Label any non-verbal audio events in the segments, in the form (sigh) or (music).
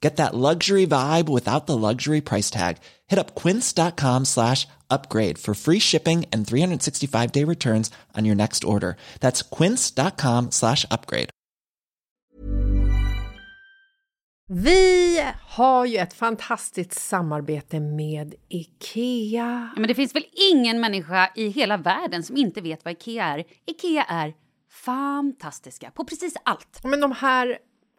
Get that luxury vibe without the luxury price tag. Hit up quince.com slash upgrade for free shipping and 365 day returns on your next order. That's quince.com slash upgrade. Vi har ju ett fantastiskt samarbete med IKEA. Ja, men det finns väl ingen människa i hela världen som inte vet vad Ikea är. Ikea är fantastiska på precis allt. Men de här,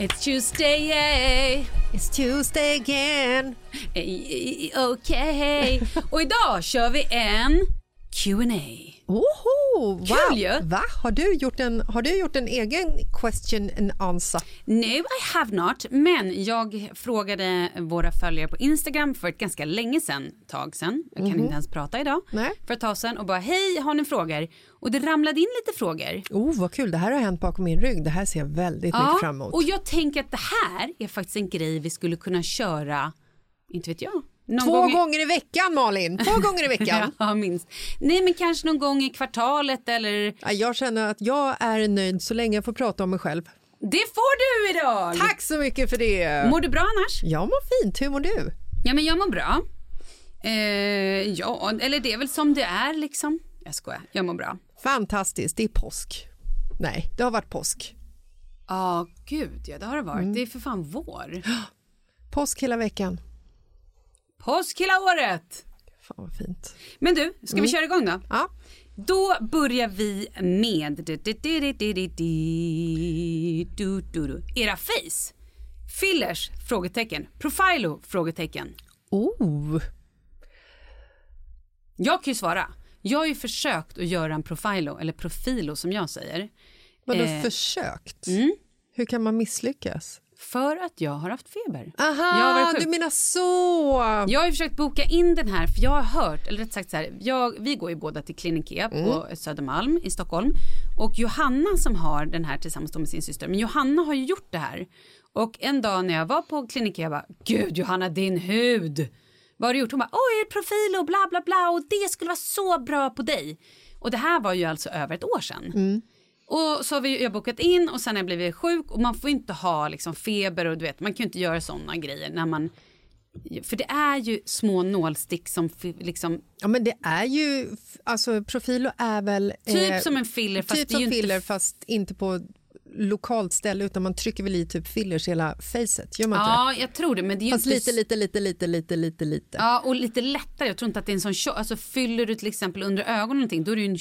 It's Tuesday, yay. It's Tuesday again! Okej. Och idag kör vi en Q&A. Oho! Wow. Kul ju. Va? Har du, gjort en, har du gjort en egen question and answer? No, I have not. Men jag frågade våra följare på Instagram för ett ganska länge sedan, tag sedan. Jag kan inte ens prata idag. Nej. För ett tag sedan och bara hej, har ni frågor? Och det ramlade in lite frågor. Oh, vad kul. Det här har hänt bakom min rygg. Det här ser jag väldigt mycket fram emot. och jag tänker att det här är faktiskt en grej vi skulle kunna köra, inte vet jag. Någon Två gång i- gånger i veckan, Malin! Två (laughs) gånger i veckan! Ja, minst. Nej, men kanske någon gång i kvartalet eller... Ja, Jag känner att jag är nöjd så länge jag får prata om mig själv. Det får du idag! Tack så mycket för det! Mår du bra annars? Jag mår fint. Hur mår du? Ja, men jag mår bra. Eh, ja, eller det är väl som det är liksom. Jag skojar, jag mår bra. Fantastiskt. Det är påsk. Nej, det har varit påsk. Ja, gud ja, det har det varit. Det är för fan vår. (gasps) Påsk hela veckan. Påsk hela året! Fan vad fint. Men du, ska vi köra igång då? Ja. Då börjar vi med du- du- du. era face. Fillers? Frågetecken. Profilo? Frågetecken. Oh. Jag kan ju svara. Jag har ju försökt att göra en profilo, eller profilo som jag säger. Vadå Eh, försökt? mm. Hur kan man misslyckas? För att jag har haft feber. Aha, du menar så! Jag har försökt boka in den här, för jag har hört, eller rätt sagt så här, jag, vi går ju båda till Klinikea på Södermalm i Stockholm. Och Johanna som har den här tillsammans med sin syster, men Johanna har ju gjort det här. Och en dag när jag var på Klinikea, jag bara, gud Johanna din hud, vad har du gjort? Hon bara, oj profil och bla bla bla och det skulle vara så bra på dig. Och det här var ju alltså över ett år sedan. Och så har vi, jag bokat in och sen har jag blivit sjuk och man får inte ha liksom feber och du vet man kan ju inte göra sådana grejer när man för det är ju små nålstick som liksom Ja, men det är ju... Alltså, Profilo är väl... typ eh, som en filler fast typ det är som ju filler inte fast inte på lokalt ställe utan man trycker väl i typ fillers hela facet. Gör man inte Ja, jag tror det men det är Fast inte lite, lite, lite, lite, lite, lite, lite. Ja, och lite lättare. Jag tror inte att det är en sån tjock, alltså fyller du till exempel under ögonen någonting, då är det ju en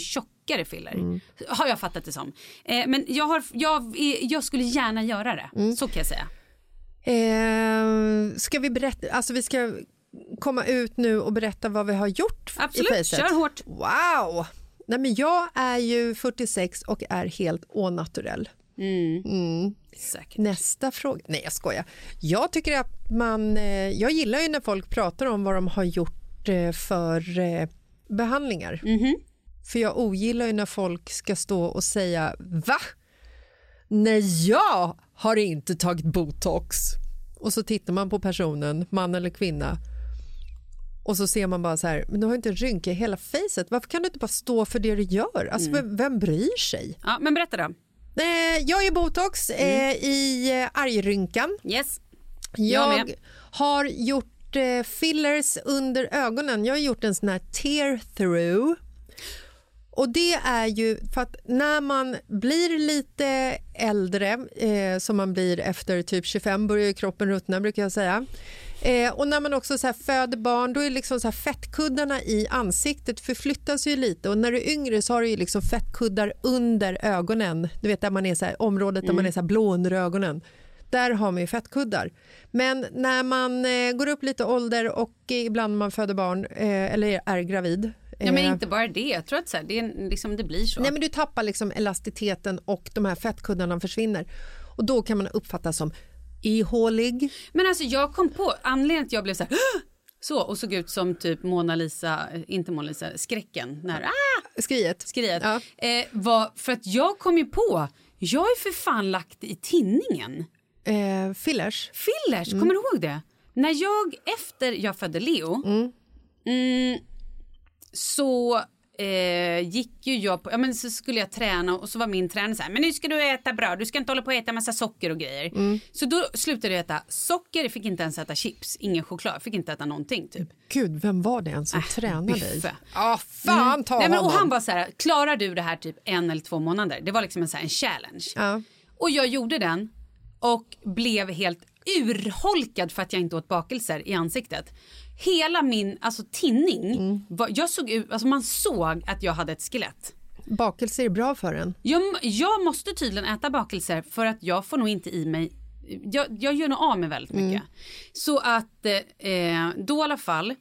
tjockare filler. Mm. Har jag fattat det som. Eh, men jag, har, jag, jag skulle gärna göra det, Mm. så kan jag säga. Eh, ska vi berätta, alltså vi ska komma ut nu och berätta vad vi har gjort i Absolut, facet? kör hårt. Wow! Nej, men jag är ju 46 och är helt au-naturell. Säkert. Nästa fråga. Nej, jag skojar. Jag tycker att man... Eh, jag gillar ju när folk pratar om vad de har gjort eh, för eh, behandlingar. För jag ogillar ju när folk ska stå och säga va? Nej, jag har inte tagit botox. Och så tittar man på personen, man eller kvinna och så ser man bara så här, men du har inte en rynka i hela facet. Varför kan du inte bara stå för det du gör? Alltså, vem, vem bryr sig? Ja, men berätta då. Eh, jag gör botox eh, i eh, argrynkan. Yes. Jag, Jag har gjort eh, fillers under ögonen. Jag har gjort en sån här tear through. Och det är ju för att när man blir lite äldre, eh, som man blir efter typ 25, börjar kroppen ruttna brukar jag säga. Eh, och när man också så här föder barn, då är liksom så här fettkuddarna i ansiktet förflyttas ju lite och när du är yngre så har du ju liksom fettkuddar under ögonen, du vet där man är så här, området där man är så blå under ögonen. Där har man ju fettkuddar. Men när man eh, går upp lite ålder och ibland man föder barn eh, eller är gravid. Ja, men eh, inte bara det. Jag tror att så här, det, är, liksom, det blir så. Nej, men du tappar liksom elasticiteten och de här fettkuddarna försvinner. Och då kan man uppfattas som ihålig. Men alltså jag kom på, anledningen till att jag blev så här så och såg ut som typ Mona Lisa, eh, inte Mona Lisa, skräcken, när ah, Skriet. skriet, Ja. eh, var för att jag kom ju på, jag ju för fan lagt i tinningen. Eh, fillers. Fillers, Mm. kommer du ihåg det? När jag efter jag födde Leo mm, så eh, gick ju jag på, ja men så skulle jag träna och så var min tränare så här, men nu ska du äta bra, du ska inte hålla på och äta massa socker och grejer. Mm. Så då slutade jag äta socker, fick inte ens äta chips, ingen choklad, jag fick inte äta någonting typ. Gud, vem var det ens som Äh, tränade dig? Buffe. Ja, fan ta Nej, men, och han bara så här, klarar du det här typ en eller två månader? Det var liksom en, så här, en challenge. Ja. Och jag gjorde den och blev helt urholkad för att jag inte åt bakelser i ansiktet. Hela min alltså, tinning, Mm. var, jag såg ut, alltså, man såg att jag hade ett skelett. Bakelse är bra för en. Jag, jag måste tydligen äta bakelser för att jag får nog inte i mig jag, jag gör nog av med väldigt mycket. Så att eh, då i alla fall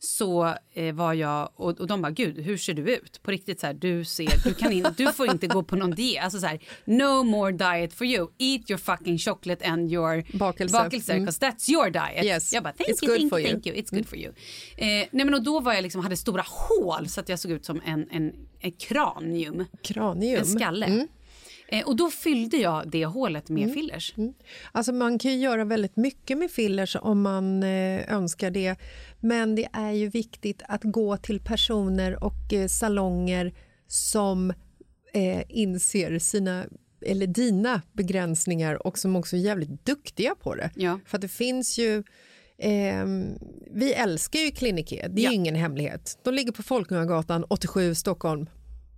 så eh, var jag och, och de bara gud hur ser du ut? På riktigt så här du ser du kan in, du får inte gå på någon diet. Alltså så här no more diet for you. Eat your fucking chocolate and your Bakelse. bakelser Mm. that's your diet. Yes. Jag bara thank It's you, good thank for you, thank you, it's good for you. Eh, nej men och då var jag liksom hade stora hål så att jag såg ut som en, en, en kranium. Kranium. En skalle. Mm. Eh, och då fyllde jag det hålet med fillers. Alltså man kan ju göra väldigt mycket med fillers om man eh, önskar det. Men det är ju viktigt att gå till personer och eh, salonger som eh, inser sina eller dina begränsningar och som också är jävligt duktiga på det. Ja. För det finns ju... ehm, vi älskar ju Kliniké, det är Ja. ju ingen hemlighet. De ligger på Folkungagatan 87 Stockholm.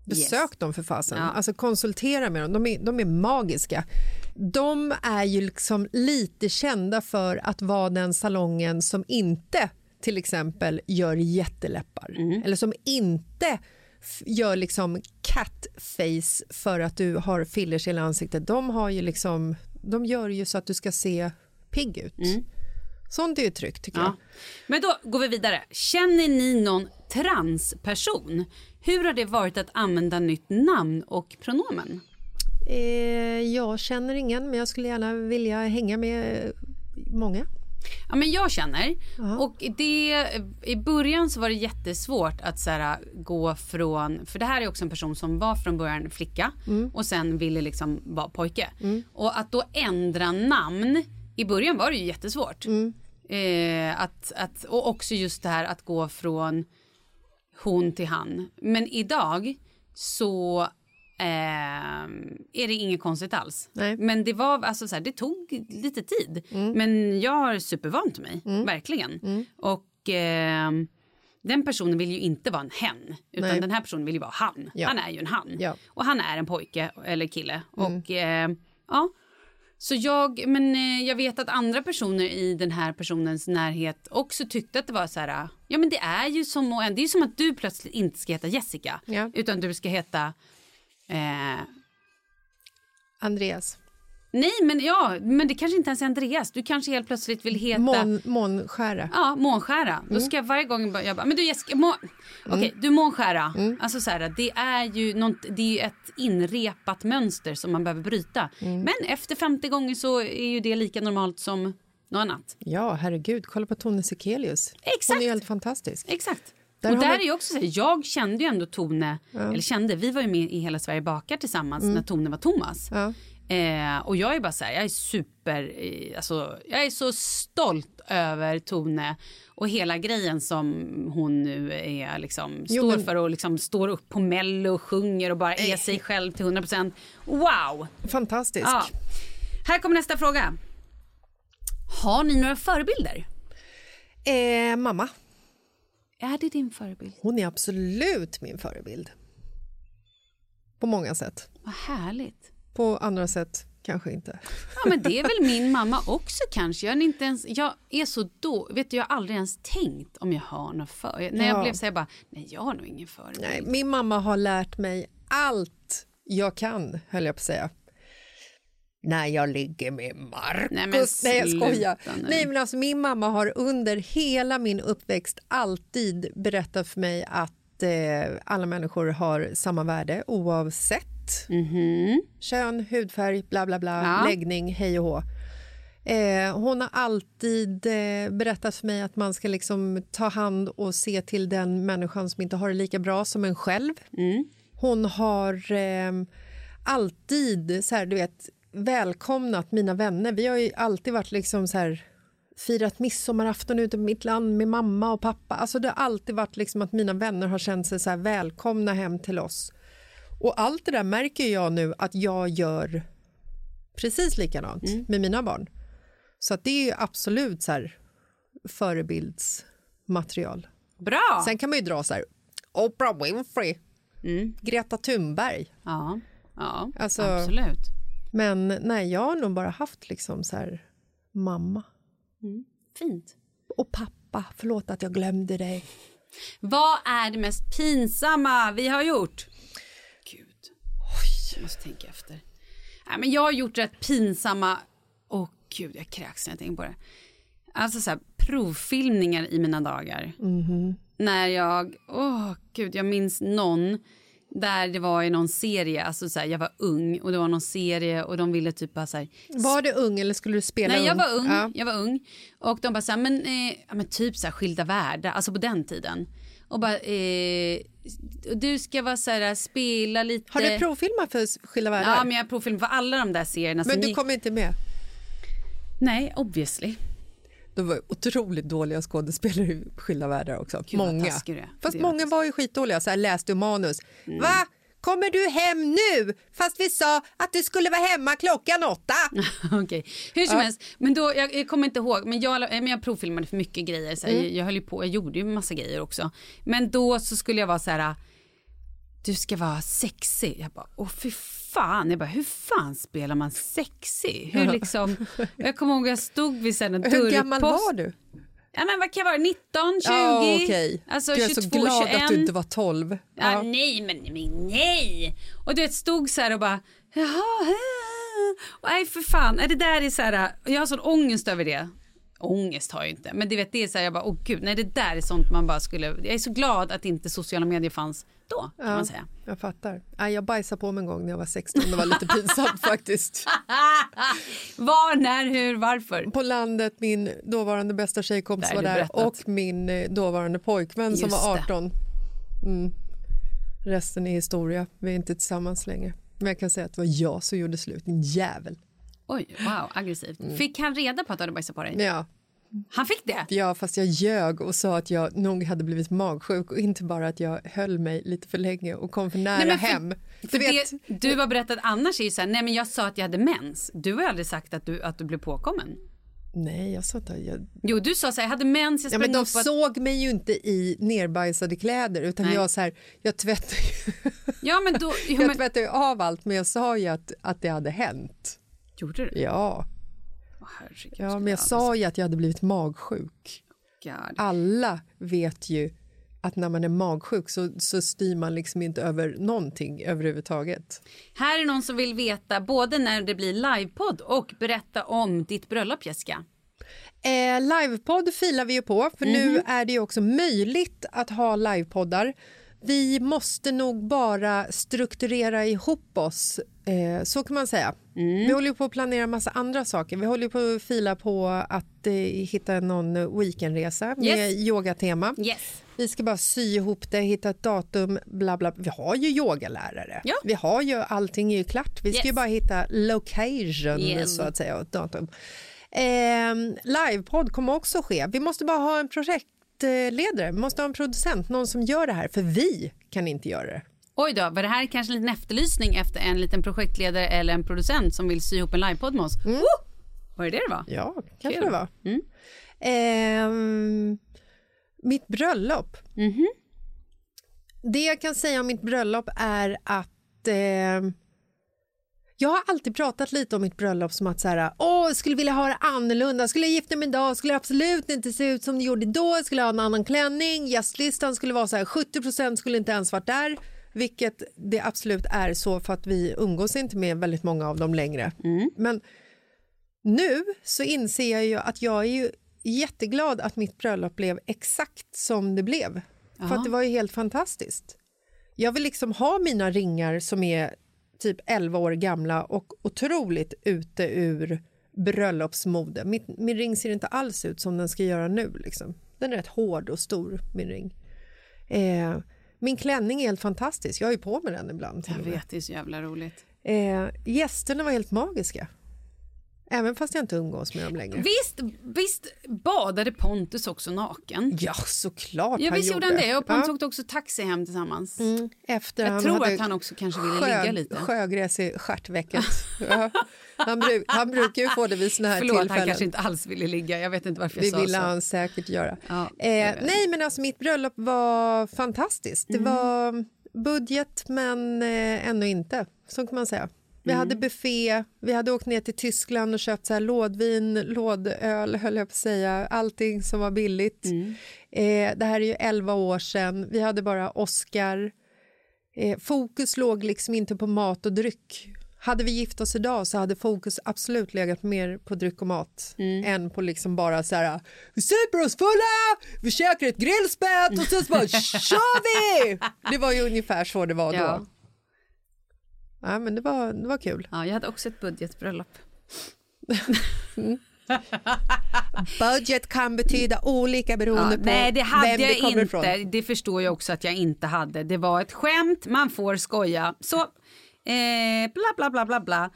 Besök Yes. dem för fasen. Ja. Alltså konsultera med dem, de är, de är magiska. De är ju liksom lite kända för att vara den salongen som inte till exempel gör jätteläppar Mm. eller som inte gör liksom catface för att du har fillers i hela ansiktet. De, har ju liksom, de gör ju så att du ska se pigg ut. Mm. Sånt är ju tryggt tycker Ja. Men då går vi vidare. Känner ni någon transperson? Hur har det varit att använda nytt namn och pronomen? jag. Eh, jag känner ingen, men jag skulle gärna vilja hänga med många. Ja, men jag känner. Och det, I början så var det jättesvårt att så här, gå från... För det här är också en person som var från början flicka och sen ville liksom vara pojke. Och att då ändra namn, i början var det ju jättesvårt. Eh, att, att, och också just det här att gå från hon till han. Men idag så eh, är det inget konstigt alls. Nej. Men det var alltså så här, det tog lite tid. Men jag har supervant mig, verkligen. Och eh, den personen vill ju inte vara en hen, utan Nej. den här personen vill ju vara han. Ja. Han är ju en han. Ja. Och han är en pojke eller kille. Och eh, ja, så jag, men eh, jag vet att andra personer i den här personens närhet också tyckte att det var så här, ja men det är ju som, det är som att du plötsligt inte ska heta Jessica, Ja. utan du ska heta eh, Andreas. Nej, men ja, men det kanske inte ens är Andreas. Du kanske helt plötsligt vill heta... Mån, månskära. Ja, Månskära. Då ska jag varje gång jag bara, men du Jessica, må... okej, du Månskära. Alltså så här, det är ju något, det är ju ett inrepat mönster som man behöver bryta. Men efter 50 gånger så är ju det lika normalt som något annat. Ja, herregud. Kolla på Tone Sekelius. Hon Exakt. är ju helt fantastisk. Exakt. Där och där man- är också så här, jag kände ju ändå Tone, eller kände, vi var ju med i Hela Sverige bakar tillsammans när Tone var Thomas. Ja. Eh, och jag är bara så här, jag är super, eh, alltså, jag är så stolt över Tone och hela grejen som hon nu är liksom, Jo, står men- för och liksom står upp på mello och sjunger och bara är sig själv till 100%. Wow! Fantastisk. Ja. Här kommer nästa fråga. Har ni några förebilder? Eh, mamma. Är det din förebild? Hon är absolut min förebild. På många sätt. Vad härligt. På andra sätt kanske inte. Ja, men det är väl min (laughs) mamma också kanske. Jag är, inte ens, jag är så då, vet du, jag har aldrig ens tänkt om jag har något för. När jag Ja. blev så här bara, nej jag har nog ingen förebild. Nej, min mamma har lärt mig allt jag kan, höll jag på att säga. När jag ligger med Marcus. Nej, men Nej, jag skojar. nu. Nej, men alltså, min mamma har under hela min uppväxt alltid berättat för mig att eh, alla människor har samma värde oavsett kön, hudfärg, bla bla bla, Ja. läggning, hej och hå. Eh, hon har alltid eh, berättat för mig att man ska liksom ta hand och se till den människan som inte har det lika bra som en själv. Hon har eh, alltid så här, du vet, välkomnat mina vänner. Vi har ju alltid varit liksom så här firat midsommarafton ute på mitt land med mamma och pappa. Alltså det har alltid varit liksom att mina vänner har känt sig så här välkomna hem till oss. Och allt det där märker jag nu att jag gör precis likadant med mina barn. Så att det är ju absolut så här förebildsmaterial. Bra! Sen kan man ju dra så här Oprah Winfrey, Greta Thunberg. ja, ja Alltså- absolut. Men nej, jag har nog bara haft liksom så här mamma Fint. och pappa. Förlåt att jag glömde dig. Vad är det mest pinsamma vi har gjort? Gud. Jag måste tänka efter. Nej, men jag har gjort rätt pinsamma... Åh gud, jag kräks när jag tänker på det. Alltså så här, provfilmningar i mina dagar. När jag... Åh gud, jag minns någon där det var i någon serie, alltså så här, jag var ung och det var någon serie och de ville typ bara så här, Var du ung eller skulle du spela Nej, jag ung? var ung. Ja. Jag var ung. Och de bara så här, men, eh, ja, men typ så här skilda världar, alltså på den tiden. Och bara, eh, du ska vara så här, spela lite... Har du provfilmat för Skilda världar? Ja, men jag har provfilmat för alla de där serierna. men du gick- kom inte med? Nej, obviously. De var otroligt dåliga skådespelare i Skilda världar också. Gud, många. Fast många var ju skitdåliga. Så här läste manus. Mm. Va? Kommer du hem nu? Fast vi sa att du skulle vara hemma klockan åtta. (laughs) Okej, hur som helst. Men då, jag, jag kommer inte ihåg, men jag, men jag provfilmade för mycket grejer. Så här, Mm. jag, jag höll ju på, jag gjorde ju massa grejer också. Men då så skulle jag vara så här, du ska vara sexig. Jag bara, åh fy fan. Jag bara, hur fan spelar man sexig? Hur liksom, jag kommer ihåg jag stod vid en Hur gammal dörrpost. var du? Ja men vad kan jag vara, 19, 20? Ja, okej. Alltså du är 22, så glad 21. att du inte var 12. Ja. Ja. nej, men, men nej! Och du vet, stod så här och bara, jaha, nej för fan, är det där är så här, jag har sån ångest över det. Ångest har jag inte. Men det, vet, det är så här, jag bara, åh gud, nej det där är sånt man bara skulle... Jag är så glad att inte sociala medier fanns då, kan man säga. Jag fattar. Jag bajsade på mig en gång när jag var 16. Det var lite pinsamt (laughs) faktiskt. Var, när, hur, varför? På landet, min dåvarande bästa tjejkompis Där var där berättat. och min eh, dåvarande pojkvän som Just var det. 18. Mm. Resten är historia. Vi är inte tillsammans längre. Men jag kan säga att det var jag som gjorde slut, din jävel. Oj, wow, aggressivt. Fick han reda på att du hade bajsat på dig? Mm. Ja, Han fick det? ja, fast jag ljög och sa att jag nog hade blivit magsjuk och inte bara att jag höll mig lite för länge och kom för nära Nej, för- hem. För Du vet, det du har berättat annars är ju så här, nej men jag sa att jag hade mens. Du har ju aldrig sagt att du, att du blev påkommen. nej, jag sa inte... Jag, Jo, du sa så här, jag hade mens, jag ja, men de upp att... såg mig ju inte i nerbajsade kläder utan Nej. jag så här, jag tvättar ju, (laughs) Ja, men då... Jo, jag men... tvättar ju av allt men jag sa ju att, att det hade hänt. Gjorde du? Ja, herregud, ja men jag sa ju att jag hade blivit magsjuk. God. Alla vet ju att när man är magsjuk så, så styr man liksom inte över någonting överhuvudtaget. Här är någon som vill veta både när det blir livepodd och berätta om ditt bröllop, Jessica. Eh, livepodd filar vi ju på, för nu är det ju också möjligt att ha livepoddar. Vi måste nog bara strukturera ihop oss, eh, så kan man säga. Vi håller på att planera massa andra saker. Vi håller på att fila på att eh, hitta någon weekendresa med Yes. yogatema. Yes. Vi ska bara sy ihop det, hitta ett datum, bla bla. Vi har ju yogalärare. Ja. Vi har ju, allting är ju klart. Vi ska ju Yes. bara hitta location Yes. så att säga och datum. Eh, livepodd kommer också ske. Vi måste bara ha en projektledare, vi måste ha en producent, någon som gör det här, för vi kan inte göra det. Oj då, var det här kanske en liten efterlysning efter en liten projektledare eller en producent som vill sy ihop en livepodd med oss? Woo! Var det det det var? Ja, kanske Kul. det var. Mm. Ehm, mitt bröllop. Mhm. Det jag kan säga om mitt bröllop är att ehm, jag har alltid pratat lite om mitt bröllop som att så här, åh, jag skulle vilja ha det annorlunda. Skulle jag gifta mig idag skulle det absolut inte se ut som det gjorde då. Jag skulle ha en annan klänning. Gästlistan skulle vara så här, 70% skulle inte ens varit där. Vilket det absolut är så för att vi umgås inte med väldigt många av dem längre. Men nu så inser jag ju att jag är ju jätteglad att mitt bröllop blev exakt som det blev. För att det var ju helt fantastiskt. Jag vill liksom ha mina ringar som är typ 11 år gamla och otroligt ute ur bröllopsmode. Min, min ring ser inte alls ut som den ska göra nu. Liksom. Den är rätt hård och stor, min ring. Eh, min klänning är helt fantastisk. Jag har ju på mig den ibland. Jag vet, det är så jävla roligt. Eh, gästerna var helt magiska. Även fast jag inte umgås med dem längre. Visst, visst badade Pontus också naken? Ja, såklart Ja, han visst gjorde han det. Och Pontus Ja. åkte också taxi hem tillsammans. Mm, efter Jag han tror att han också kanske ville ligga lite. Sjögräs i stjärtvecket. ja. han, bruk, han brukar ju få det vid såna här Förlåt, tillfällen. han kanske inte alls ville ligga. Jag vet inte varför jag Det sa ville så. han säkert göra. Ja, eh, nej, men alltså mitt bröllop var fantastiskt. Det Mm. var budget, men eh, ändå inte. Så kan man säga. Vi Mm. hade buffé, vi hade åkt ner till Tyskland och köpt så här lådvin, lådöl, höll jag på att säga. Allting som var billigt. Mm. Eh, det här är ju 11 år sedan. Vi hade bara Oscar. Eh, fokus låg liksom inte på mat och dryck. Hade vi gift oss idag så hade fokus absolut legat mer på dryck och mat än på liksom bara så här vi super oss fulla, vi käkar ett grillspett och sen så bara (laughs) kör vi! Det var ju ungefär så det var då. Ja, men det var, det var kul. Ja, jag hade också ett budgetbröllop. (laughs) Budget kan betyda olika beroende Ja, på nej, det hade vem jag det kommer inte. ifrån. Det förstår jag också att jag inte hade. Det var ett skämt, man får skoja. Så, eh, bla bla bla bla bla.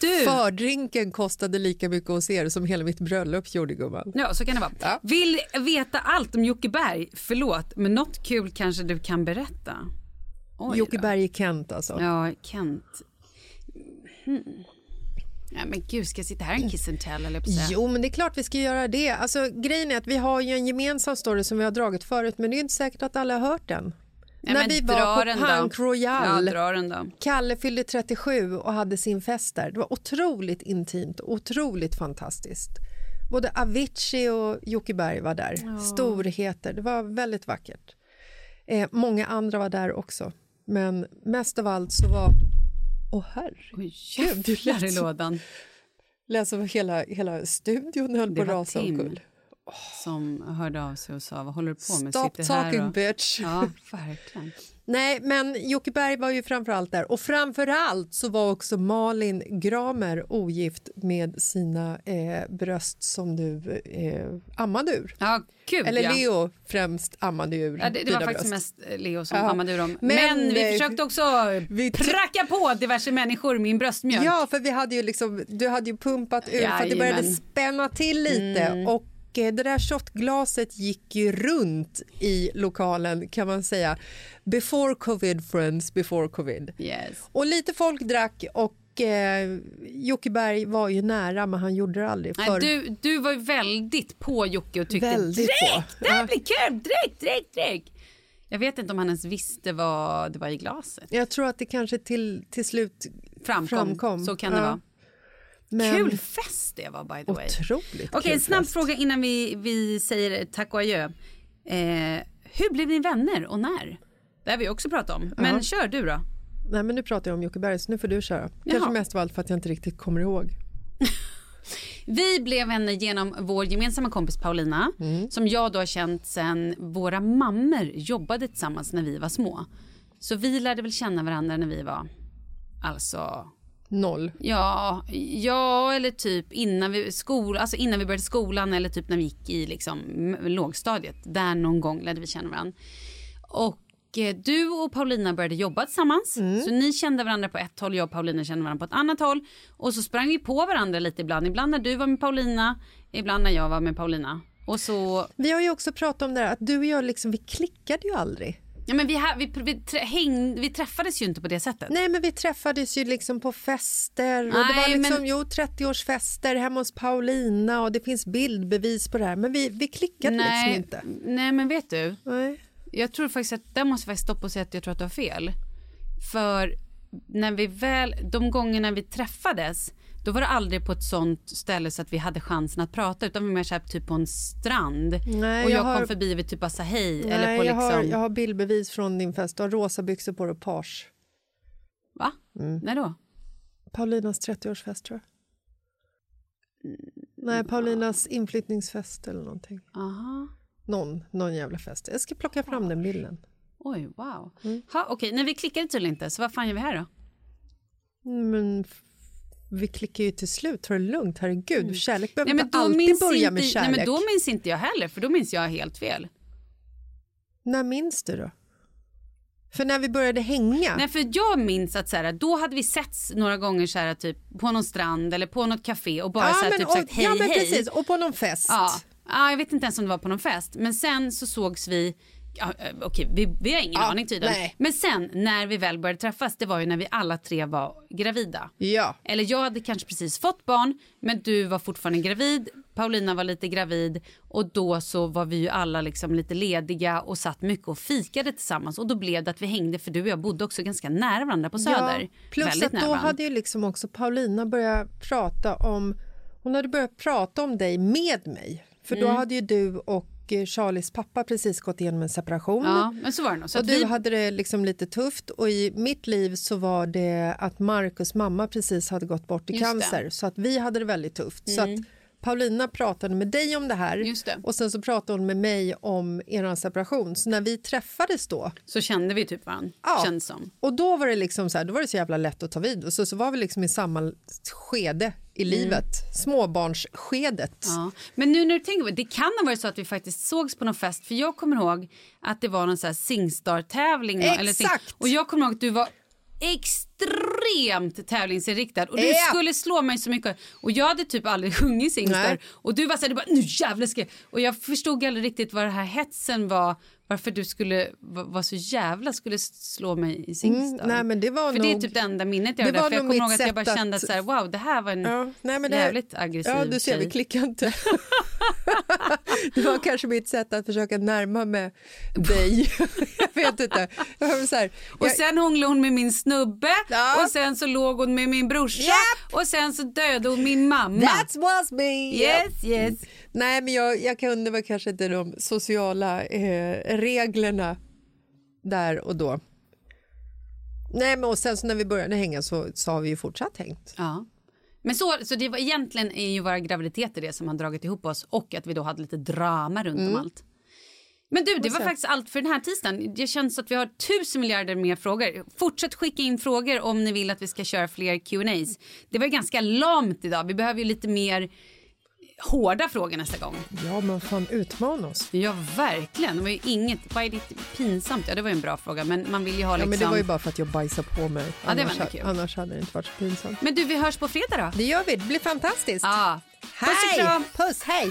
Du, Fördrinken kostade lika mycket hos er som hela mitt bröllop gjorde gumman. ja så kan det vara. Ja. Vill veta allt om Jocke Berg? Förlåt, men något kul kanske du kan berätta? Oj Jocke då. Berg är Kent alltså. Ja, Kent. Hmm. Ja, men gud, ska jag sitta här en kiss and tell eller? Jo, men det är klart vi ska göra det. Alltså, grejen är att vi har ju en gemensam story som vi har dragit förut, men det är inte säkert att alla har hört den. Ja, När men vi var på då. Punk Royal, Ja, då. Kalle fyllde 37 och hade sin fest där. Det var otroligt intimt och otroligt fantastiskt. Både Avicii och Jocke Berg var där. Storheter. Det var väldigt vackert. Eh, många andra var där också. Men mest av allt så var... Åh herre, Oj, Gud, det jävlar lät i lådan. Läsa vad hela, hela studion höll på att rasa omkull. Som hörde av sig och sa vad håller du på med? Stop Sitter här talking och... bitch. Ja, verkligen. Nej, men Jocke Berg var ju framför allt där. Och framför allt så var också Malin Gramer ogift med sina eh, bröst som du eh, ammade ur. Ja, gud Eller ja. Leo främst ammade ur Ja, det, det var faktiskt bröst. mest eh, Leo som Ja. ammade ur dem. Men, Men, vi försökte också vi pracka på diverse människor min bröstmjölk. Ja, för vi hade ju liksom, du hade ju pumpat ur för att det började Jajamän. Mm. spänna till lite. Och eh, det där shotglaset gick ju runt i lokalen kan man säga. Before covid friends, before covid. Yes. Och lite folk drack och eh, Jocke Berg var ju nära men han gjorde det aldrig. Nej, För du, du var ju väldigt på Jocke och tyckte Väldigt drick, på. det här blir kul, drick, drick, drick. Jag vet inte om han ens visste vad det var i glaset. Jag tror att det kanske till, till slut Framkom. framkom. Så kan det Ja. vara. Men Kul fest det var by the way. Otroligt Okej, en snabb fest. fråga innan vi, vi säger tack och adjö. Eh, hur blev ni vänner och när? Det har vi också pratat om. Men kör du då. Nej, men nu pratar jag om Jocke Berg så nu får du köra. Jaha. Kanske mest av allt för att jag inte riktigt kommer ihåg. (laughs) Vi blev vänner genom vår gemensamma kompis Paulina som jag då har känt sen våra mammor jobbade tillsammans när vi var små. Så vi lärde väl känna varandra när vi var alltså Noll. Ja, ja eller typ innan vi, skol, alltså innan vi började skolan eller typ när vi gick i liksom, lågstadiet. Där någon gång lärde vi känna varandra. Och eh, du och Paulina började jobba tillsammans. Så ni kände varandra på ett håll, jag och Paulina kände varandra på ett annat håll. Och så sprang vi på varandra lite ibland. Ibland när du var med Paulina, ibland när jag var med Paulina. Och så, Vi har ju också pratat om det här att du och jag liksom, vi klickade ju aldrig. Ja men vi, ha- vi, vi, trä- häng, vi träffades ju inte på det sättet. Nej men vi träffades ju liksom på fester och det Nej, var liksom, men- jo 30-årsfester hemma hos Paulina och det finns bildbevis på det här men vi, vi klickade nej, liksom inte. nej men vet du, Nej. Jag tror faktiskt att där måste jag stoppa och säga att jag tror att du har fel. För när vi väl, de gångerna vi träffades, då var det aldrig på ett sånt ställe så att vi hade chansen att prata utan vi var mer så här, typ på en strand. Nej, och jag, jag har- kom förbi och typ bara sa hej. Nej, eller på jag, har, liksom, jag har bildbevis från din fest, du har rosa byxor på dig och page. Va? Mm. När då? Paulinas 30-årsfest tror jag. Nej, Paulinas inflyttningsfest eller någonting. Aha. Någon, någon jävla fest. Jag ska plocka fram den bilden. Oj, wow. Mm. Ha, okej, när vi klickade tydligen inte, så vad fan gör vi här då? Men f- vi klickar ju till slut, ta det lugnt, herregud. Kärlek behöver Mm. Nej men, inte alltid börja inte, med nej kärlek. men då minns inte jag heller, för då minns jag helt fel. När minns du då? För när vi började hänga? Nej för jag minns att så här, då hade vi setts några gånger så här, typ, på någon strand eller på något café och bara så här, men, typ och, sagt hej ja, men hej. precis, och på någon fest. Ja. ja, jag vet inte ens om det var på någon fest. Men sen så sågs vi, ja, eh, okej vi, vi har ingen Ja, aning tydligen. nej. Men sen när vi väl började träffas det var ju när vi alla tre var gravida. Ja. Eller jag hade kanske precis fått barn men du var fortfarande gravid, Paulina var lite gravid och då så var vi ju alla liksom lite lediga och satt mycket och fikade tillsammans och då blev det att vi hängde för du och jag bodde också ganska nära varandra på Söder. Ja, plus Väldigt att då varandra. hade ju liksom också Paulina börjat prata om hon hade börjat prata om dig med mig. För Mm. då hade ju du och eh, Charlies pappa precis gått igenom en separation. Ja, men så var det nog. Så och du vi... hade det liksom lite tufft och i mitt liv så var det att Marcus mamma precis hade gått bort i Just det. Mm. cancer så att vi hade det väldigt tufft. Så att Paulina pratade med dig om det här det. och sen så pratade hon med mig om er separation. Så när vi träffades då Så kände vi typ varandra, Ja. känns som. och då var det liksom så här, då var det så jävla lätt att ta vid och så, så var vi liksom i samma skede i livet, småbarnsskedet. Mm. Ja. Men nu när du tänker på det, det kan ha varit så att vi faktiskt sågs på någon fest. För jag kommer ihåg att det var någon så här Singstar-tävling. Eller sing- Exakt. och jag kommer ihåg att du var extremt tävlingsinriktad och du Ja. skulle slå mig så mycket. Och jag hade typ aldrig (laughs) sjungit Singstar. Och du var så här, du bara, nu jävlar ska jag. Och jag förstod aldrig riktigt vad det här hetsen var. Varför du skulle va- vara så jävla skulle slå mig i Singstar. Mm, nej, men det var för det är typ det enda minnet jag har där. För jag kommer ihåg att jag bara kände att så här, wow det här var en Ja, nej, men det- jävligt aggressiv Ja, du ser, vi tjej. klickar inte. (laughs) (laughs) det var kanske mitt sätt att försöka närma mig dig. (laughs) jag vet inte. Jag så här, Och jag, sen hånglade hon med min snubbe Ja. och sen så låg hon med min brorsa Japp. och sen så dödade hon min mamma. That was me! Yes, yes. Nej, men jag, jag kunde väl kanske inte de sociala eh, reglerna där och då. Nej, men och sen så när vi började hänga så, så har vi ju fortsatt hängt. Ja. Men så, så det var egentligen är ju våra graviditeter det som har dragit ihop oss och att vi då hade lite drama runt Mm. om allt. Men du, det var faktiskt allt för den här tisdagen. Det känns att vi har tusen miljarder mer frågor. Fortsätt skicka in frågor om ni vill att vi ska köra fler Q&As. Det var ganska lamt idag. Vi behöver ju lite mer hårda frågor nästa gång. Ja, men fan utmana oss. Ja, verkligen. Det var ju inget... Vad är ditt pinsamt? Ja, det var ju en bra fråga, men man vill ju ha Ja, liksom... men det var ju bara för att jag bajsade på mig. Ja, det var annars, kul. annars hade det inte varit så pinsamt. Men du, vi hörs på fredag då. Det gör vi, det blir fantastiskt. Ja. Puss och Hej! kram! Puss, hej!